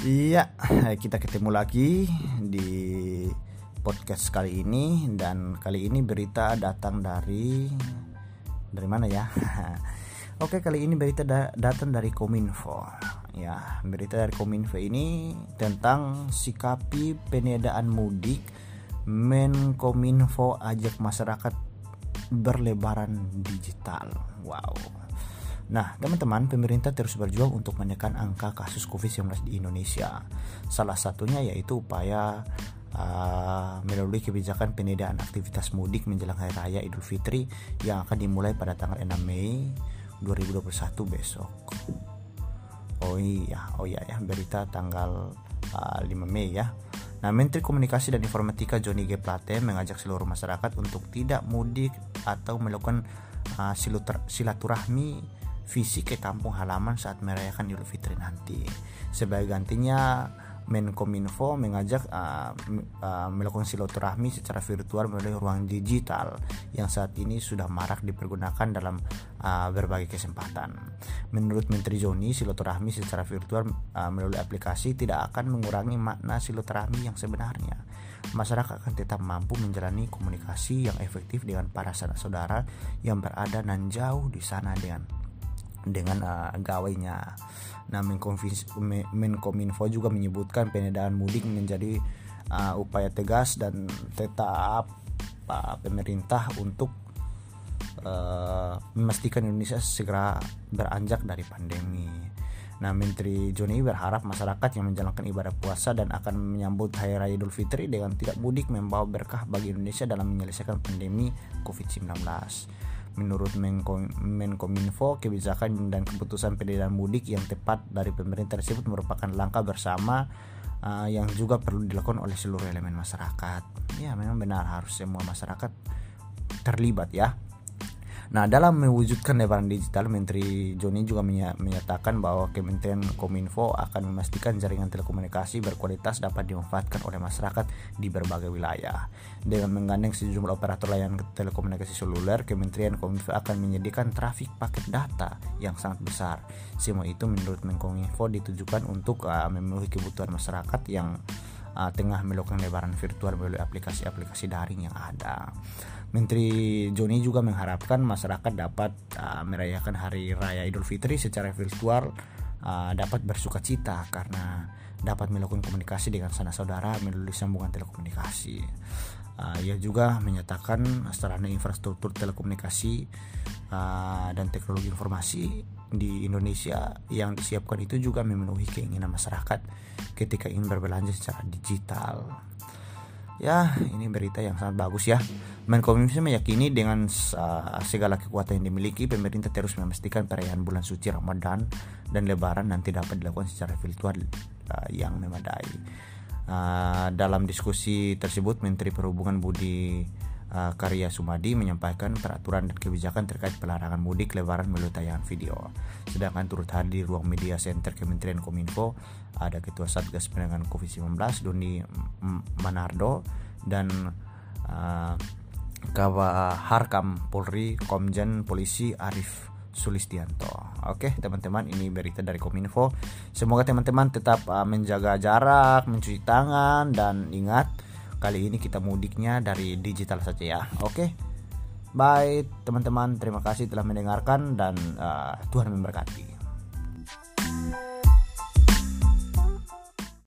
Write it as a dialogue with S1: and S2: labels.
S1: Iya, kita ketemu lagi di podcast kali ini dan kali ini berita datang dari dari mana ya? Oke, kali ini berita da datang dari Kominfo. Ya, berita dari Kominfo ini tentang sikapi penedaan mudik Menkominfo ajak masyarakat berlebaran digital. Wow Nah, teman-teman, pemerintah terus berjuang untuk menekan angka kasus COVID-19 di Indonesia. Salah satunya yaitu upaya uh, melalui kebijakan penedaan aktivitas mudik menjelang Hari Raya Idul Fitri yang akan dimulai pada tanggal 6 Mei 2021 besok. Oh iya, oh iya ya, berita tanggal uh, 5 Mei ya. Nah, Menteri Komunikasi dan Informatika Johnny G. Plate mengajak seluruh masyarakat untuk tidak mudik atau melakukan uh, silaturahmi fisik ke kampung halaman saat merayakan Idul Fitri nanti. Sebagai gantinya, Menkominfo mengajak uh, uh, melakukan silaturahmi secara virtual melalui ruang digital yang saat ini sudah marak dipergunakan dalam uh, berbagai kesempatan. Menurut Menteri Joni, silaturahmi secara virtual uh, melalui aplikasi tidak akan mengurangi makna silaturahmi yang sebenarnya. Masyarakat akan tetap mampu menjalani komunikasi yang efektif dengan para saudara yang berada nan jauh di sana dengan dengan uh, gawainya. Nah, Menkominfo juga menyebutkan penedaan mudik menjadi uh, upaya tegas dan tetap uh, pemerintah untuk uh, memastikan Indonesia segera beranjak dari pandemi. Nah, Menteri Joni berharap masyarakat yang menjalankan ibadah puasa dan akan menyambut Hari Raya Idul Fitri dengan tidak mudik membawa berkah bagi Indonesia dalam menyelesaikan pandemi COVID-19. Menurut Menko, Menkominfo, kebijakan dan keputusan pendidikan mudik yang tepat dari pemerintah tersebut merupakan langkah bersama uh, yang juga perlu dilakukan oleh seluruh elemen masyarakat. Ya, memang benar harus semua masyarakat terlibat ya Nah, dalam mewujudkan lebaran digital, Menteri Joni juga menyatakan bahwa Kementerian Kominfo akan memastikan jaringan telekomunikasi berkualitas dapat dimanfaatkan oleh masyarakat di berbagai wilayah. Dengan menggandeng sejumlah operator layanan telekomunikasi seluler, Kementerian Kominfo akan menyediakan trafik paket data yang sangat besar. Semua itu menurut Menkominfo ditujukan untuk uh, memenuhi kebutuhan masyarakat yang uh, tengah melakukan lebaran virtual melalui aplikasi-aplikasi daring yang ada. Menteri Joni juga mengharapkan masyarakat dapat uh, merayakan Hari Raya Idul Fitri secara virtual uh, dapat bersuka cita karena dapat melakukan komunikasi dengan sanak saudara melalui sambungan telekomunikasi. Uh, ia juga menyatakan sarana infrastruktur telekomunikasi uh, dan teknologi informasi di Indonesia yang disiapkan itu juga memenuhi keinginan masyarakat ketika ingin berbelanja secara digital. Ya, ini berita yang sangat bagus ya. Menkominfo meyakini dengan uh, segala kekuatan yang dimiliki, pemerintah terus memastikan perayaan bulan suci Ramadan dan Lebaran nanti dapat dilakukan secara virtual uh, yang memadai. Uh, dalam diskusi tersebut, Menteri Perhubungan Budi uh, Karya Sumadi menyampaikan peraturan dan kebijakan terkait pelarangan mudik lebaran melalui tayangan video. Sedangkan turut hadir di ruang media center Kementerian Kominfo ada Ketua Satgas Penanganan COVID-19 Doni Manardo dan uh, Harkam Polri Komjen Polisi Arif Sulistianto. Oke, teman-teman, ini berita dari Kominfo. Semoga teman-teman tetap uh, menjaga jarak, mencuci tangan dan ingat Kali ini kita mudiknya dari digital saja ya. Oke. Bye teman-teman, terima kasih telah mendengarkan dan uh, Tuhan memberkati.